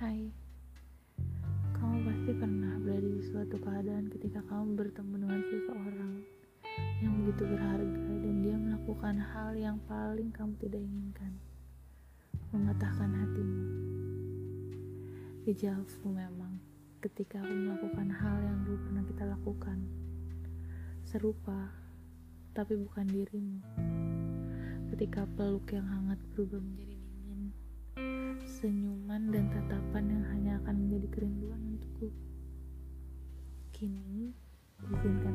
Hai, kamu pasti pernah berada di suatu keadaan ketika kamu bertemu dengan seseorang yang begitu berharga dan dia melakukan hal yang paling kamu tidak inginkan, mematahkan hatimu. Dijawabku memang ketika aku melakukan hal yang dulu pernah kita lakukan, serupa tapi bukan dirimu. Ketika peluk yang hangat berubah menjadi dingin, senyuman dan tatapan Kini, izinkan